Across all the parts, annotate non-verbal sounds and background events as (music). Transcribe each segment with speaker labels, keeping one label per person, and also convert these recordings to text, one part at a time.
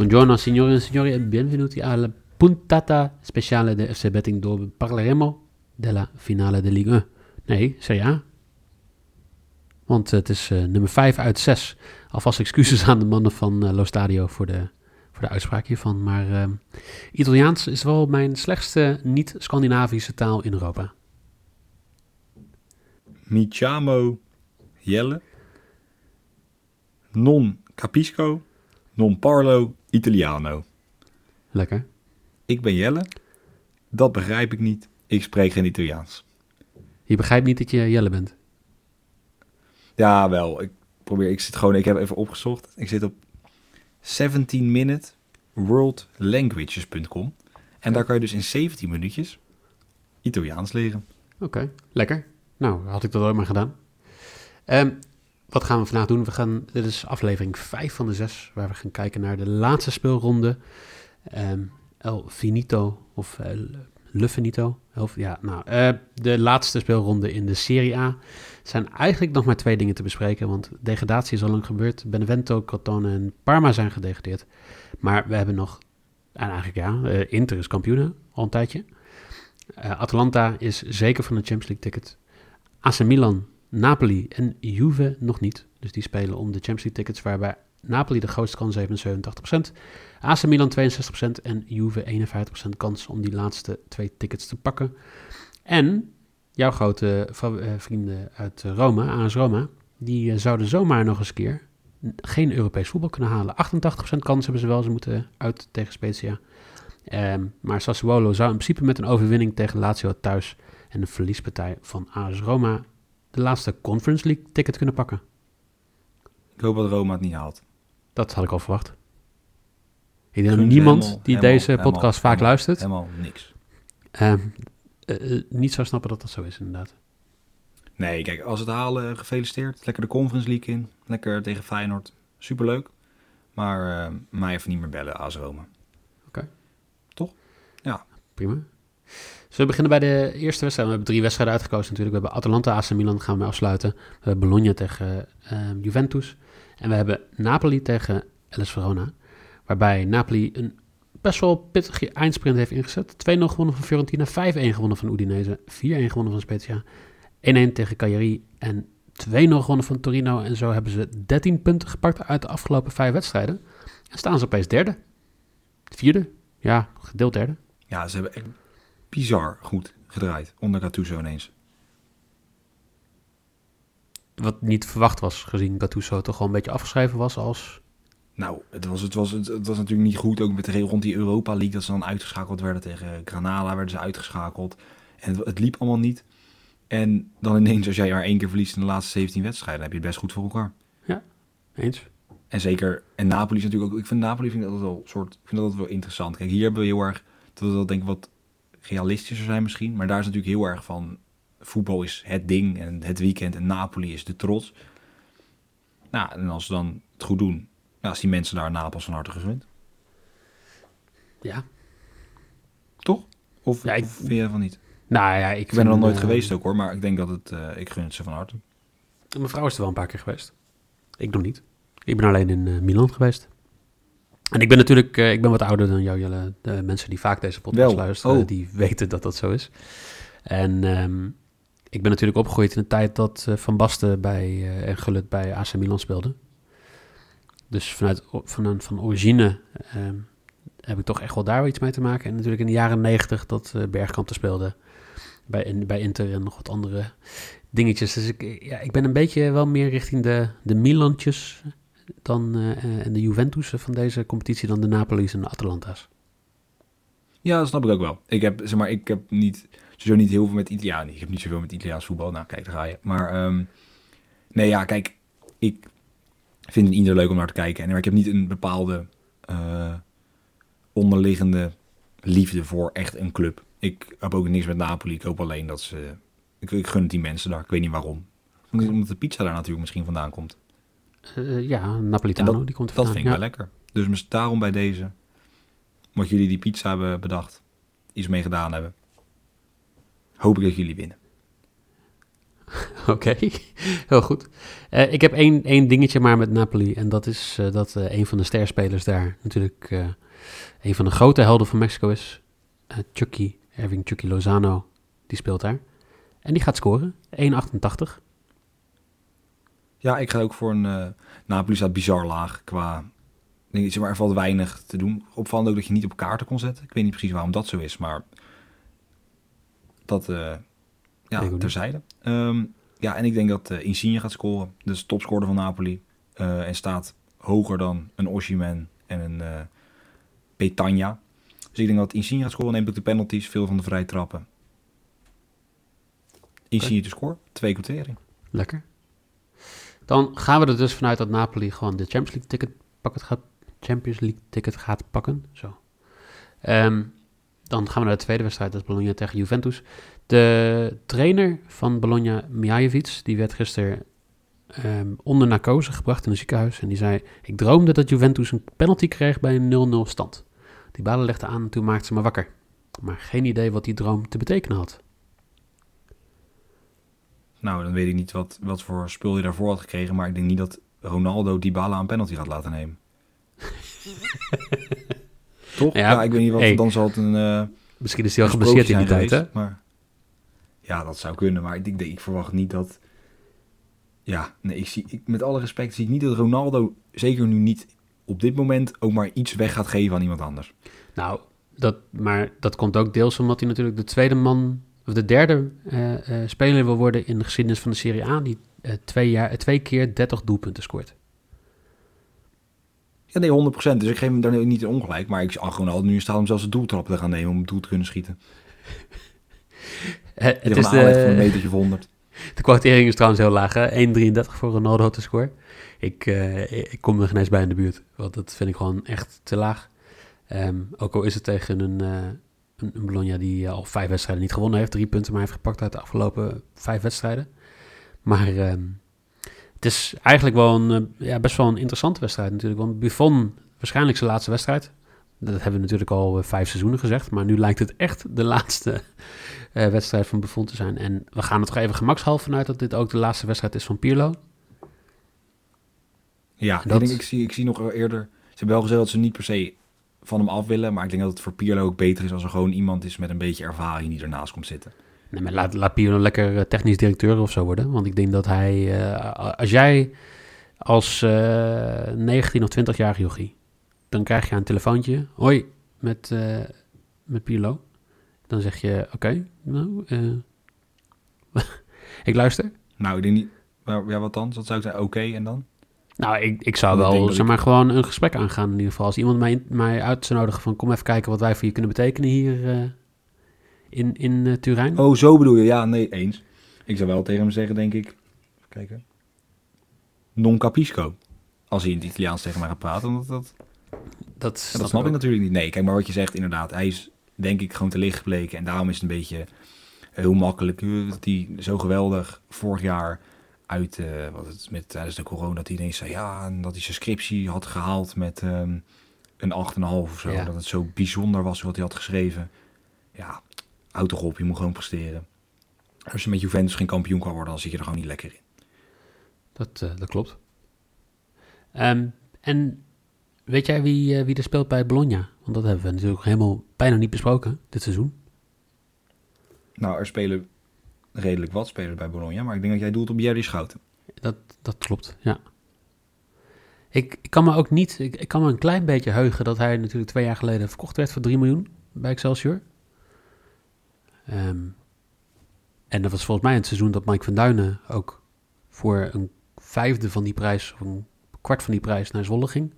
Speaker 1: Buongiorno signore e signori e benvenuti alla puntata speciale di FC Betting dove parleremo della finale de Ligue 1. Nee, Serie A. Want het is uh, nummer 5 uit 6. Alvast excuses aan de mannen van uh, Lo Stadio voor de, voor de uitspraak hiervan. Maar uh, Italiaans is wel mijn slechtste niet-Scandinavische taal in Europa.
Speaker 2: Mi chiamo Jelle. Non capisco. Non parlo Italiano.
Speaker 1: Lekker.
Speaker 2: Ik ben Jelle. Dat begrijp ik niet. Ik spreek geen Italiaans.
Speaker 1: Je begrijpt niet dat je Jelle bent?
Speaker 2: Ja, wel. Ik probeer. Ik zit gewoon. Ik heb even opgezocht. Ik zit op 17 minute worldlanguages.com. En daar kan je dus in 17 minuutjes Italiaans leren.
Speaker 1: Oké, lekker. Nou, had ik dat ook maar gedaan. Um, wat gaan we vandaag doen? We gaan, dit is aflevering 5 van de 6, waar we gaan kijken naar de laatste speelronde. Um, El Finito, of uh, Le Finito. Ja, nou, uh, de laatste speelronde in de Serie A. Zijn eigenlijk nog maar twee dingen te bespreken, want degradatie is al lang gebeurd. Benevento, Crotone en Parma zijn gedegradeerd. Maar we hebben nog, en eigenlijk ja, uh, Inter is kampioenen al een tijdje. Atalanta is zeker van een Champions League ticket. AC Milan Napoli en Juve nog niet. Dus die spelen om de Champions League tickets, waarbij Napoli de grootste kans heeft met 87%. AC Milan 62% en Juve 51% kans om die laatste twee tickets te pakken. En jouw grote vrienden uit Roma, AS Roma, die zouden zomaar nog eens een keer geen Europees voetbal kunnen halen. 88% kans hebben ze wel, ze moeten uit tegen Spezia. Um, maar Sassuolo zou in principe met een overwinning tegen Lazio thuis en een verliespartij van AS Roma de laatste Conference League ticket kunnen pakken.
Speaker 2: Ik hoop dat Roma het niet haalt.
Speaker 1: Dat had ik al verwacht. Ik denk dat niemand helemaal, die helemaal, deze podcast helemaal, vaak luistert...
Speaker 2: Helemaal niks.
Speaker 1: Uh, uh, niet zou snappen dat dat zo is, inderdaad.
Speaker 2: Nee, kijk, als het halen, gefeliciteerd. Lekker de Conference League in. Lekker tegen Feyenoord. Superleuk. Maar uh, mij even niet meer bellen, AS Roma.
Speaker 1: Oké. Okay.
Speaker 2: Toch? Ja.
Speaker 1: Prima. Zullen we beginnen bij de eerste wedstrijd? We hebben drie wedstrijden uitgekozen natuurlijk. We hebben Atalanta, AC Milan gaan we afsluiten. We hebben Bologna tegen uh, Juventus. En we hebben Napoli tegen LS Verona. Waarbij Napoli een best wel pittige eindsprint heeft ingezet. 2-0 gewonnen van Fiorentina, 5-1 gewonnen van Udinese, 4-1 gewonnen van Spezia, 1-1 tegen Cagliari en 2-0 gewonnen van Torino. En zo hebben ze 13 punten gepakt uit de afgelopen vijf wedstrijden. En staan ze opeens derde. Vierde, ja, gedeeld derde.
Speaker 2: Ja, ze hebben bizar goed gedraaid onder Gattuso ineens.
Speaker 1: Wat niet verwacht was, gezien Gattuso toch wel een beetje afgeschreven was als...
Speaker 2: Nou, het was, het, was, het, was natuurlijk niet goed, ook met de, rond die Europa League, dat ze dan uitgeschakeld werden tegen Granada, werden ze uitgeschakeld. En het, het liep allemaal niet. En dan ineens, als jij maar één keer verliest in de laatste 17 wedstrijden, heb je het best goed voor elkaar.
Speaker 1: Ja, eens.
Speaker 2: En zeker, en Napoli is natuurlijk ook, ik vind Napoli vind ik altijd wel soort, ik vind dat wel interessant. Kijk, hier hebben we heel erg, dat dat denk ik wat realistischer zijn misschien. Maar daar is natuurlijk heel erg van, voetbal is het ding en het weekend en Napoli is de trots. Nou, en als ze dan het goed doen, ja, als die mensen daar Napels van harte gegund.
Speaker 1: Ja.
Speaker 2: Toch? Of, ja, ik, of vind je van niet?
Speaker 1: Nou ja, ik,
Speaker 2: ik ben er nog nooit uh, geweest ook hoor, maar ik denk dat het, uh, ik gun het ze van harte.
Speaker 1: Mijn vrouw is er wel een paar keer geweest. Ik nog niet. Ik ben alleen in uh, Milan geweest. En ik ben natuurlijk, uh, ik ben wat ouder dan jou, Jelle. De mensen die vaak deze podcast Wel. luisteren, oh. die weten dat dat zo is. En um, ik ben natuurlijk opgegroeid in de tijd dat uh, Van Basten bij, uh, en Gullit bij AC Milan speelde. Dus vanuit van, van origine um, heb ik toch echt wel daar iets mee te maken. En natuurlijk in de jaren negentig dat uh, Bergkamp te speelde bij, in, bij Inter en nog wat andere dingetjes. Dus ik, ja, ik ben een beetje wel meer richting de, de Milantjes dan, uh, en de Juventus van deze competitie dan de Napoli's en de Atalanta's.
Speaker 2: Ja, dat snap ik ook wel. Ik heb, zeg maar, ik heb niet sowieso niet heel veel met Italiaan. Ik heb niet zoveel met Italiaans voetbal. Nou, kijk, daar ga je. Maar ehm, nee, ja, kijk, ik vind het ieder leuk om naar te kijken. En ik heb niet een bepaalde eh, onderliggende liefde voor echt een club. Ik heb ook niks met Napoli. Ik hoop alleen dat ze... Ik, ik gun het die mensen daar. Ik weet niet waarom. Omdat de pizza daar natuurlijk misschien vandaan komt.
Speaker 1: Eh, ja, Napolitano,
Speaker 2: dat-
Speaker 1: die komt
Speaker 2: Dat vind ik
Speaker 1: ja.
Speaker 2: wel lekker. Dus daarom bij deze, wat jullie die pizza hebben bedacht, iets mee gedaan hebben, hoop ik dat jullie winnen. (laughs)
Speaker 1: Oké, heel goed. Eh, ik heb één, één dingetje maar met Napoli. En dat is eh, dat eh, een van de sterspelers daar natuurlijk eh, een van de grote helden van Mexico is. Eh, Chucky, Erving Chucky Lozano, die speelt daar. En die gaat scoren, 1,88.
Speaker 2: Ja, ik ga ook voor een... eh Napoli staat bizar laag qua... ik Denk, zeg maar, er valt weinig te doen. Opvallend ook dat je niet op kaarten kon zetten. Ik weet niet precies waarom dat zo is, maar dat
Speaker 1: ik
Speaker 2: ja, terzijde. Ehm, ja, en ik denk dat eh Insigne gaat scoren. Dus topscorer van Napoli. En staat hoger dan een Osimhen en een eh Petagna. Dus ik denk dat Insigne gaat scoren. Neemt ook de penalties, veel van de vrije trappen. Insigne te scoren, twee kwartering.
Speaker 1: Lekker. Dan gaan we er dus vanuit dat Napoli gewoon de Champions League ticket gaat, Champions League ticket gaat pakken. Zo. Ehm, dan gaan we naar de tweede wedstrijd, dat is Bologna tegen Juventus. De trainer van Bologna, Mijajevic, die werd gisteren ehm, onder narcose gebracht in een ziekenhuis. En die zei, ik droomde dat Juventus een penalty kreeg bij een 0-0 stand. Die balen legde aan en toen maakte ze me wakker. Maar geen idee wat die droom te betekenen had.
Speaker 2: Nou, dan weet ik niet wat, wat voor spul je daarvoor had gekregen. Maar ik denk niet dat Ronaldo Dybala een penalty gaat laten nemen. (laughs) Toch?
Speaker 1: Ja,
Speaker 2: Ja, ik weet niet wat.
Speaker 1: hey.
Speaker 2: Dan zal het een. eh
Speaker 1: Misschien is hij al geblesseerd in die tijd, hè?
Speaker 2: Maar, ja, dat zou kunnen. Maar ik, denk, ik verwacht niet dat. Ja, nee, ik zie, ik, met alle respect zie ik niet dat Ronaldo, zeker nu niet op dit moment, ook maar iets weg gaat geven aan iemand anders.
Speaker 1: Nou, dat, maar dat komt ook deels omdat hij natuurlijk de tweede man, of de derde eh, eh, speler wil worden in de geschiedenis van de Serie A, die eh, twee, jaar, twee keer 30 doelpunten scoort.
Speaker 2: Ja, nee, 100%. Dus ik geef hem daar niet in ongelijk. Maar ik zie Ronaldo nu in staat om zelfs een doeltrap te gaan nemen om het doel te kunnen schieten.
Speaker 1: Het
Speaker 2: Het
Speaker 1: is
Speaker 2: van een
Speaker 1: de,
Speaker 2: metertje voor 100.
Speaker 1: de kwartering is trouwens heel laag, hè? 1,33 voor Ronaldo te scoren. Ik, ik kom er geen eens bij in de buurt, want dat vind ik gewoon echt te laag. Ehm, ook al is het tegen een, een, een Bologna die eh, al vijf wedstrijden niet gewonnen heeft, drie punten maar heeft gepakt uit de afgelopen vijf wedstrijden. Maar ehm, het is eigenlijk wel een, eh, ja, best wel een interessante wedstrijd natuurlijk. Want Buffon, waarschijnlijk zijn laatste wedstrijd. Dat hebben we natuurlijk al eh, vijf seizoenen gezegd. Maar nu lijkt het echt de laatste (laughs) wedstrijd van Buffon te zijn. En we gaan er toch even gemakshalve vanuit dat dit ook de laatste wedstrijd is van Pirlo.
Speaker 2: Ja,
Speaker 1: Dat-
Speaker 2: ik, denk, ik, zie, ik zie nog eerder... Ze hebben wel gezegd dat ze niet per se van hem af willen. Maar ik denk dat het voor Pirlo ook beter is als er gewoon iemand is met een beetje ervaring die ernaast komt zitten.
Speaker 1: Nee, maar laat, laat Pirlo lekker eh, technisch directeur of zo worden. Want ik denk dat hij... eh, als jij als eh 19 of 20-jarige jochie... dan krijg je een telefoontje. Hoi, met, eh met Pirlo. Dan zeg je, oké, nou... eh, (laughs) ik luister.
Speaker 2: Nou, ik denk niet... Ja, wat dan? Wat zou ik zeggen? Oké, en dan?
Speaker 1: Nou, ik, ik zou
Speaker 2: Ik
Speaker 1: wel zeg
Speaker 2: ik-
Speaker 1: maar, gewoon een gesprek aangaan in ieder geval. Als iemand mij, mij uit zou nodigen van... kom even kijken wat wij voor je kunnen betekenen hier eh, in, in eh, Turijn.
Speaker 2: Oh, zo bedoel je? Ja, nee, eens. Ik zou wel tegen hem zeggen, denk ik... Even kijken. Non capisco. Als hij in het Italiaans tegen mij gaat praten. Want dat, dat,
Speaker 1: dat
Speaker 2: Ja, dat snap ik
Speaker 1: ook.
Speaker 2: natuurlijk niet. Nee, kijk, maar wat je zegt, inderdaad. Hij is, denk ik, gewoon te licht gebleken. En daarom is het een beetje heel makkelijk. eh, Dat hij zo geweldig vorig jaar uit, eh, wat het met tijdens de corona, dat hij ineens zei, ja, en dat hij zijn scriptie had gehaald met ehm, een 8,5 of zo.
Speaker 1: Ja.
Speaker 2: Dat het zo bijzonder was wat hij had geschreven. Ja, houd toch op, je moet gewoon presteren. Als je met Juventus geen kampioen kan worden, dan zit je er gewoon niet lekker in.
Speaker 1: Dat, eh, dat klopt. Ehm, en weet jij wie, eh, wie er speelt bij Bologna? Want dat hebben we natuurlijk helemaal bijna niet besproken dit seizoen.
Speaker 2: Nou, er spelen redelijk wat spelers bij Bologna, maar ik denk dat jij doelt op Jerry Schouten.
Speaker 1: Dat, dat klopt, ja. Ik, ik kan me ook niet, ik, ik kan me een klein beetje heugen dat hij natuurlijk twee jaar geleden verkocht werd voor 3 miljoen bij Excelsior. Ehm, en dat was volgens mij het seizoen dat Mike van Duinen ook voor een vijfde van die prijs, of een kwart van die prijs naar Zwolle ging.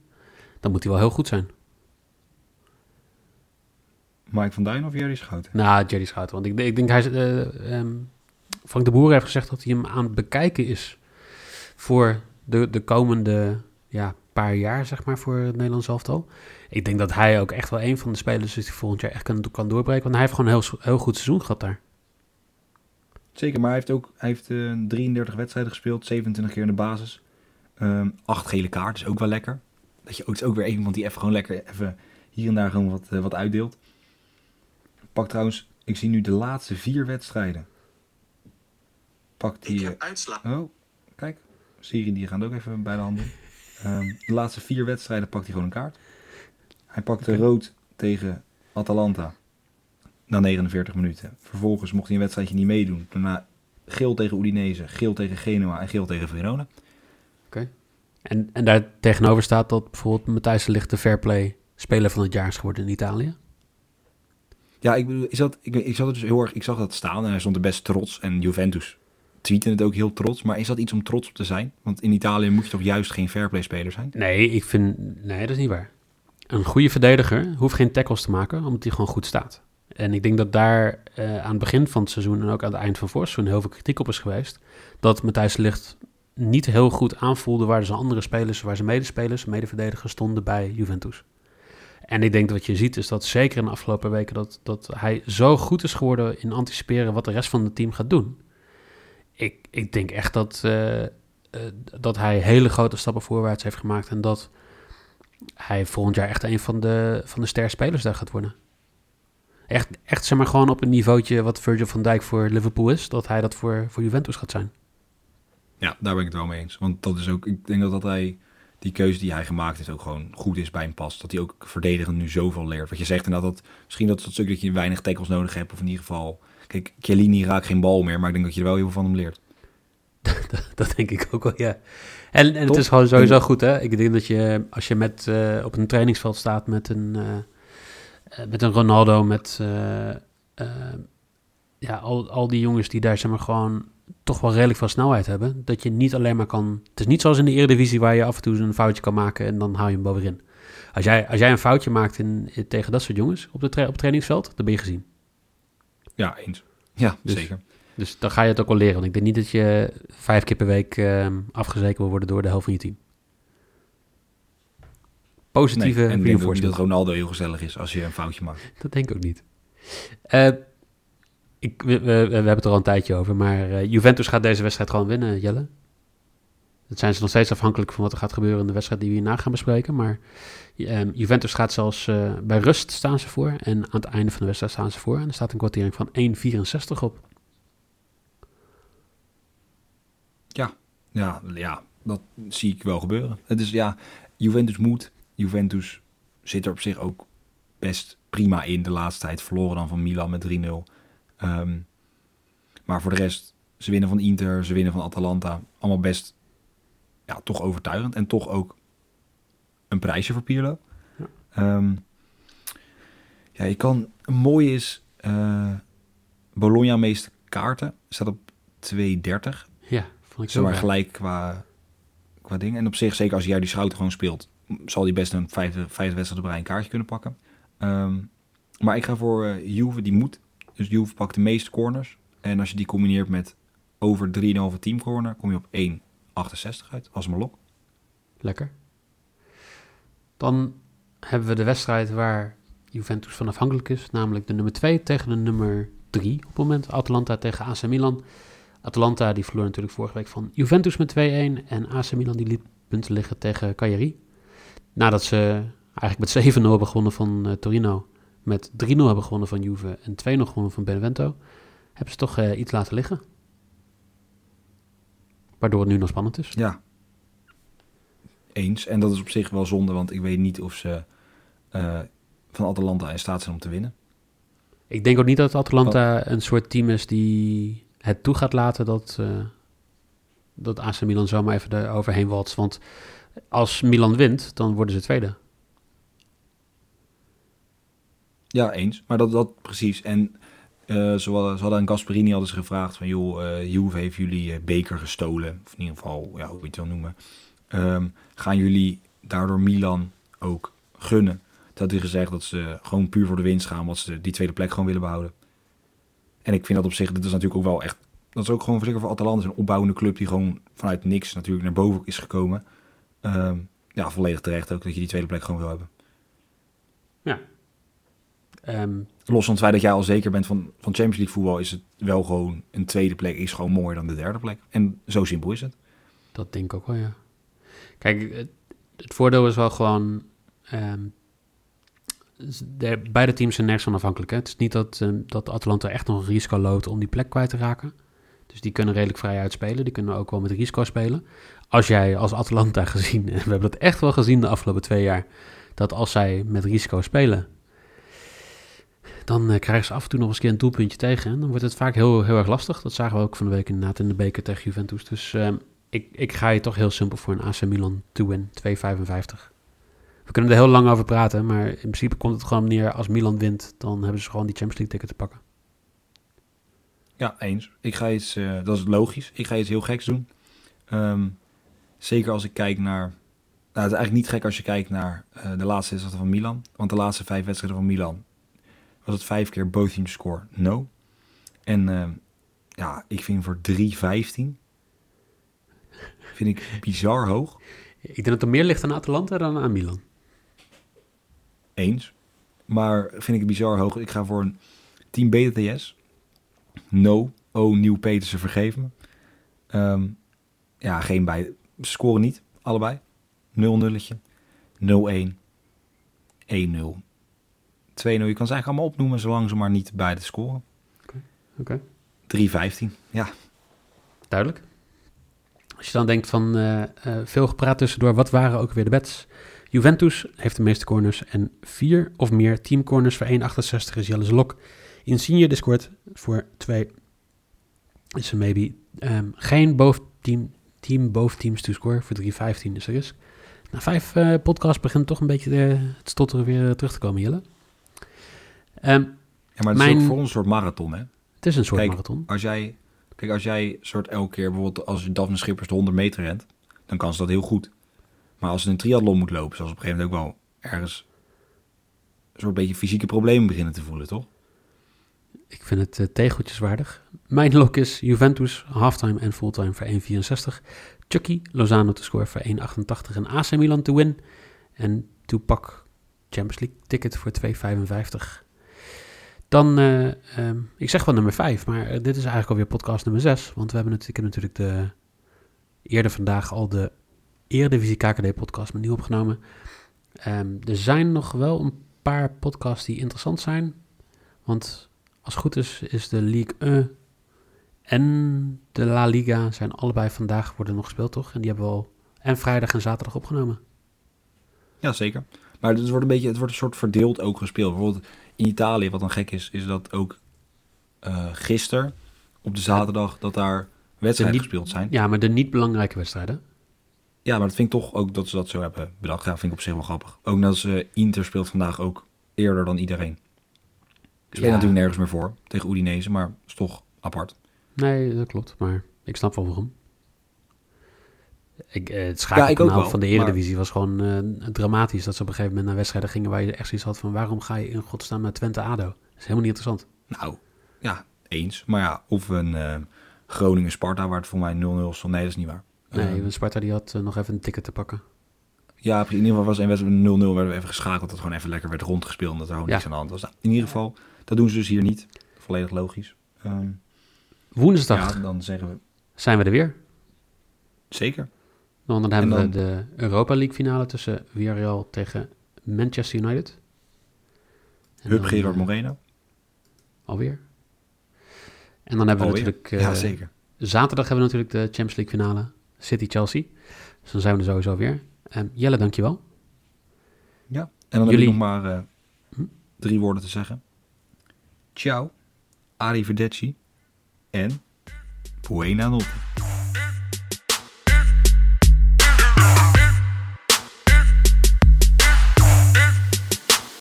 Speaker 1: Dan moet hij wel heel goed zijn.
Speaker 2: Mike van Duin of Jerry Schouten?
Speaker 1: Nou, Jerry Schouten. Want ik, ik denk hij... eh ehm, Frank de Boer heeft gezegd dat hij hem aan het bekijken is... voor de, de komende ja, paar jaar, zeg maar, voor het Nederlands elftal. Ik denk dat hij ook echt wel een van de spelers is die volgend jaar echt kan, kan doorbreken. Want hij heeft gewoon een heel, heel goed seizoen gehad daar.
Speaker 2: Zeker, maar hij heeft ook hij heeft, eh, 33 wedstrijden gespeeld, 27 keer in de basis. Ehm acht gele kaarten, is ook wel lekker. Dat je ook, is ook weer iemand die even gewoon lekker even hier en daar gewoon wat, eh, wat uitdeelt. Pak trouwens, ik zie nu de laatste vier wedstrijden. Pakt die... eh, oh, kijk. Siri die gaat ook even bij de hand doen. Ehm, de laatste vier wedstrijden pakt hij gewoon een kaart. Hij pakte rood tegen Atalanta. Na 49 minuten. Vervolgens mocht hij een wedstrijdje niet meedoen. Daarna geel tegen Udinese, geel tegen Genoa en geel tegen Verona.
Speaker 1: En, en daar tegenover staat dat bijvoorbeeld Matthijs de Ligt de Fairplay speler van het jaar is geworden in Italië.
Speaker 2: Ja, ik bedoel, ik zat, ik, ik zat er dus heel erg, ik zag dat staan en hij stond er best trots. En Juventus tweette het ook heel trots. Maar is dat iets om trots op te zijn? Want in Italië moet je toch juist geen fairplay speler zijn?
Speaker 1: Nee, ik vind... Nee, dat is niet waar. Een goede verdediger hoeft geen tackles te maken, omdat hij gewoon goed staat. En ik denk dat daar eh, aan het begin van het seizoen en ook aan het eind van vorig seizoen heel veel kritiek op is geweest. Dat Matthijs Ligt niet heel goed aanvoelde waar zijn andere spelers, waar zijn medespelers, medeverdedigers stonden bij Juventus. En ik denk dat wat je ziet is dat zeker in de afgelopen weken dat, dat hij zo goed is geworden in anticiperen wat de rest van het team gaat doen. Ik, ik denk echt dat, eh, eh, dat hij hele grote stappen voorwaarts heeft gemaakt en dat hij volgend jaar echt een van de, van de sterspelers daar gaat worden. Echt, echt zeg maar gewoon op een niveautje wat Virgil van Dijk voor Liverpool is, dat hij dat voor, voor Juventus gaat zijn.
Speaker 2: Ja, daar ben ik het wel mee eens. Want dat is ook, ik denk dat, dat hij, die keuze die hij gemaakt heeft ook gewoon goed is bij hem past. Dat hij ook verdedigend nu zoveel leert. Wat je zegt inderdaad, dat misschien dat het stuk dat je weinig tackles nodig hebt. Of in ieder geval, kijk, Chiellini raakt geen bal meer. Maar ik denk dat je er wel heel veel van hem leert. (laughs)
Speaker 1: dat denk ik ook wel, ja. En, en het is gewoon sowieso goed, hè. Ik denk dat je, als je met, eh, op een trainingsveld staat met een, eh, eh, met een Ronaldo, met ja, al, al die jongens die daar zeg maar gewoon toch wel redelijk veel snelheid hebben, dat je niet alleen maar kan... Het is niet zoals in de Eredivisie waar je af en toe een foutje kan maken en dan haal je hem wel weer in. Als jij, als jij een foutje maakt in, in- tegen dat soort jongens op, de tra- op het trainingsveld, dan ben je gezien.
Speaker 2: Ja, eens. Ja,
Speaker 1: Dus-
Speaker 2: zeker.
Speaker 1: Dus dan ga je het ook wel leren. Want ik denk niet dat je vijf keer per week ehm, afgezekerd wil worden door de helft van je team. Positieve
Speaker 2: Nee, en ik denk ook niet dat Ronaldo heel gezellig is als je een foutje maakt.
Speaker 1: Dat denk ik ook niet. Eh, ik, we, we, we hebben het er al een tijdje over, maar eh, Juventus gaat deze wedstrijd gewoon winnen, Jelle. Dat zijn ze nog steeds afhankelijk van wat er gaat gebeuren in de wedstrijd die we hierna gaan bespreken. Maar ehm, Juventus gaat zelfs eh, bij rust staan ze voor en aan het einde van de wedstrijd staan ze voor. En er staat een kwartering van 1,64 op.
Speaker 2: Ja, ja, dat zie ik wel gebeuren. Het is ja, Juventus moet. Juventus zit er op zich ook best prima in de laatste tijd. Verloren dan van Milan met 3-0. Ehm, maar voor de rest, ze winnen van Inter, ze winnen van Atalanta. Allemaal best, ja, toch overtuigend. En toch ook een prijsje voor Pirlo.
Speaker 1: Ja.
Speaker 2: Ehm, ja, je kan, mooi is, eh Bologna meeste kaarten. Staat op 2,30.
Speaker 1: Ja, vond ik zo.
Speaker 2: Maar gelijk qua, qua ding. En op zich, zeker als hij die Schouten gewoon speelt, zal hij best een vijfde, vijfde wedstrijd op rij een kaartje kunnen pakken. Ehm, maar ik ga voor eh, Juve, die moet. Dus Juve pakt de meeste corners. En als je die combineert met over 3,5 team corner, kom je op 1,68 uit. Als mijn lok.
Speaker 1: Lekker. Dan hebben we de wedstrijd waar Juventus van afhankelijk is. Namelijk de nummer 2 tegen de nummer 3 op het moment. Atalanta tegen AC Milan. Atalanta die verloor natuurlijk vorige week van Juventus met 2-1. En AC Milan die liet punten liggen tegen Cagliari. Nadat ze eigenlijk met 7-0 hebben gewonnen van eh, Torino. Met 3-0 hebben gewonnen van Juve en 2-0 gewonnen van Benevento. Hebben ze toch eh, iets laten liggen. Waardoor het nu nog spannend is.
Speaker 2: Ja. Eens. En dat is op zich wel zonde, want ik weet niet of ze eh, van Atalanta in staat zijn om te winnen.
Speaker 1: Ik denk ook niet dat Atalanta een soort team is die het toe gaat laten dat, eh dat AC Milan zomaar even er overheen walst. Want als Milan wint, dan worden ze tweede.
Speaker 2: Ja, eens. Maar dat, dat precies. En eh ze, hadden, ze aan Gasperini hadden ze gevraagd van... joh, eh Juve heeft jullie eh, beker gestolen. Of in ieder geval, ja, hoe je het wil noemen. Ehm, gaan jullie daardoor Milan ook gunnen had hij gezegd dat ze gewoon puur voor de winst gaan, omdat ze die tweede plek gewoon willen behouden. En ik vind dat op zich, dit is natuurlijk ook wel echt, dat is ook gewoon zeker voor Atalanta een opbouwende club die gewoon vanuit niks natuurlijk naar boven is gekomen. Ehm, ja, volledig terecht ook dat je die tweede plek gewoon wil hebben.
Speaker 1: Ehm,
Speaker 2: Los van het feit dat jij al zeker bent van, van Champions League voetbal, is het wel gewoon een tweede plek is gewoon mooier dan de derde plek. En zo simpel is het.
Speaker 1: Dat denk ik ook wel, ja. Kijk, het, het voordeel is wel gewoon... ehm, de, beide teams zijn nergens van afhankelijk. Hè? Het is niet dat, ehm, dat Atalanta echt nog een risico loopt om die plek kwijt te raken. Dus die kunnen redelijk vrij uitspelen. Die kunnen ook wel met risico spelen. Als jij als Atalanta gezien, en (laughs) we hebben dat echt wel gezien de afgelopen twee jaar, dat als zij met risico spelen, dan eh, krijgen ze af en toe nog eens een doelpuntje tegen. En dan wordt het vaak heel, heel erg lastig. Dat zagen we ook van de week inderdaad in de beker tegen Juventus. Dus ehm, ik, ik ga je toch heel simpel voor een AC Milan to win, 2,55. We kunnen er heel lang over praten, maar in principe komt het gewoon neer als Milan wint, dan hebben ze gewoon die Champions League ticket te pakken.
Speaker 2: Ja, eens. Ik ga iets, eh, dat is logisch. Ik ga iets heel geks doen. Ehm, zeker als ik kijk naar. Nou, het is eigenlijk niet gek als je kijkt naar eh, de laatste wedstrijden van Milan. Want de laatste vijf wedstrijden van Milan was het vijf keer both teams score no. En ehm, ja, ik vind voor 3,15 vind ik bizar hoog.
Speaker 1: Ik denk dat er meer ligt aan Atalanta dan aan Milan.
Speaker 2: Eens. Maar vind ik bizar hoog. Ik ga voor een team BTS. No. Oh, Nieuw Petersen vergeven me. Ehm, ja, geen bij. Scoren niet, allebei. 0 nulletje. 0-1. 1-0. 2-0. Je kan ze eigenlijk allemaal opnoemen, zolang ze maar niet beide scoren.
Speaker 1: Oké.
Speaker 2: 3-15. Ja,
Speaker 1: Duidelijk. Als je dan denkt van eh, eh, veel gepraat tussendoor, wat waren ook weer de bets? Juventus heeft de meeste corners en vier of meer teamcorners voor 1,68 is Jelle Lok. Insigne die scoort voor 2. Is er maybe ehm, geen boven team, team boven teams to score voor 3,15 is er is. Na vijf eh podcasts begint toch een beetje de, het stotteren weer terug te komen, Jelle. Ehm,
Speaker 2: ja maar het
Speaker 1: Mijn-
Speaker 2: is ook voor ons een soort marathon, hè?
Speaker 1: het is een soort
Speaker 2: Kijk,
Speaker 1: marathon.
Speaker 2: Als jij, kijk, als jij soort elke keer bijvoorbeeld als je Daphne Schippers de 100 meter rent, dan kan ze dat heel goed. Maar als ze een triathlon moet lopen, zoals op een gegeven moment ook wel ergens een soort beetje fysieke problemen beginnen te voelen, toch?
Speaker 1: Ik vind het eh, tegeltjeswaardig. Mijn lok is Juventus, halftime en fulltime voor 1,64. Chucky, Lozano te scoren voor 1,88 en AC Milan to win. En Tupac Champions League ticket voor 2,55. Dan, eh, ehm, ik zeg wel nummer 5, maar eh, dit is eigenlijk alweer podcast nummer 6. Want we hebben natuurlijk de, eerder vandaag al de Eredivisie KKD podcast met nieuw opgenomen. Ehm, er zijn nog wel een paar podcasts die interessant zijn. Want als het goed is, is de Ligue 1 en de La Liga zijn allebei vandaag worden nog gespeeld, toch? En die hebben we al en vrijdag en zaterdag opgenomen.
Speaker 2: Ja, zeker. Maar het wordt een beetje, het wordt een soort verdeeld ook gespeeld. Bijvoorbeeld in Italië, wat dan gek is, is dat ook eh gisteren op de zaterdag dat daar wedstrijden
Speaker 1: niet-
Speaker 2: gespeeld zijn.
Speaker 1: Ja, maar de niet belangrijke wedstrijden.
Speaker 2: Ja, maar dat vind ik toch ook dat ze dat zo hebben bedacht. Ja, vind ik op zich wel grappig. Ook dat ze Inter speelt vandaag ook eerder dan iedereen. Ik speel
Speaker 1: Ja.
Speaker 2: natuurlijk nergens meer voor tegen Udinese, maar is toch apart.
Speaker 1: Nee, dat klopt, maar ik snap wel waarom. Ik, eh, het
Speaker 2: Ja, ik
Speaker 1: schakelkanaal
Speaker 2: ook wel,
Speaker 1: van de
Speaker 2: maar-
Speaker 1: Eredivisie was gewoon eh, dramatisch. Dat ze op een gegeven moment naar wedstrijden gingen waar je echt zoiets had van... waarom ga je in godsnaam naar Twente-ADO? Dat is helemaal niet interessant.
Speaker 2: Nou, ja, eens. Maar ja, of een eh, Groningen-Sparta, waar het voor mij 0-0 stond. Nee, dat is niet waar.
Speaker 1: Nee, want Sparta die had nog even een ticket te pakken.
Speaker 2: Ja, in ieder geval was een wedstrijd met 0-0. Werden we even geschakeld. Dat gewoon even lekker werd rondgespeeld. En dat er gewoon
Speaker 1: Ja.
Speaker 2: niks aan de hand was. Nou, in ieder geval, dat doen ze dus hier niet. Volledig logisch. Ehm,
Speaker 1: Woensdag
Speaker 2: ja, dan zeggen we
Speaker 1: zijn we er weer.
Speaker 2: zeker.
Speaker 1: Want dan hebben
Speaker 2: En
Speaker 1: we de Europa League finale tussen Villarreal tegen Manchester United. En
Speaker 2: Hup
Speaker 1: dan,
Speaker 2: Gerard
Speaker 1: eh,
Speaker 2: Moreno.
Speaker 1: Alweer. En dan hebben we
Speaker 2: Alweer?
Speaker 1: natuurlijk... eh,
Speaker 2: ja, zeker.
Speaker 1: Zaterdag hebben we natuurlijk de Champions League finale. City-Chelsea. Dus dan zijn we er sowieso weer. Ehm, Jelle, dankjewel.
Speaker 2: Ja. En dan heb ik nog maar eh,
Speaker 1: Hm?
Speaker 2: drie woorden te zeggen. Ciao. Arrivederci. En Buena notte.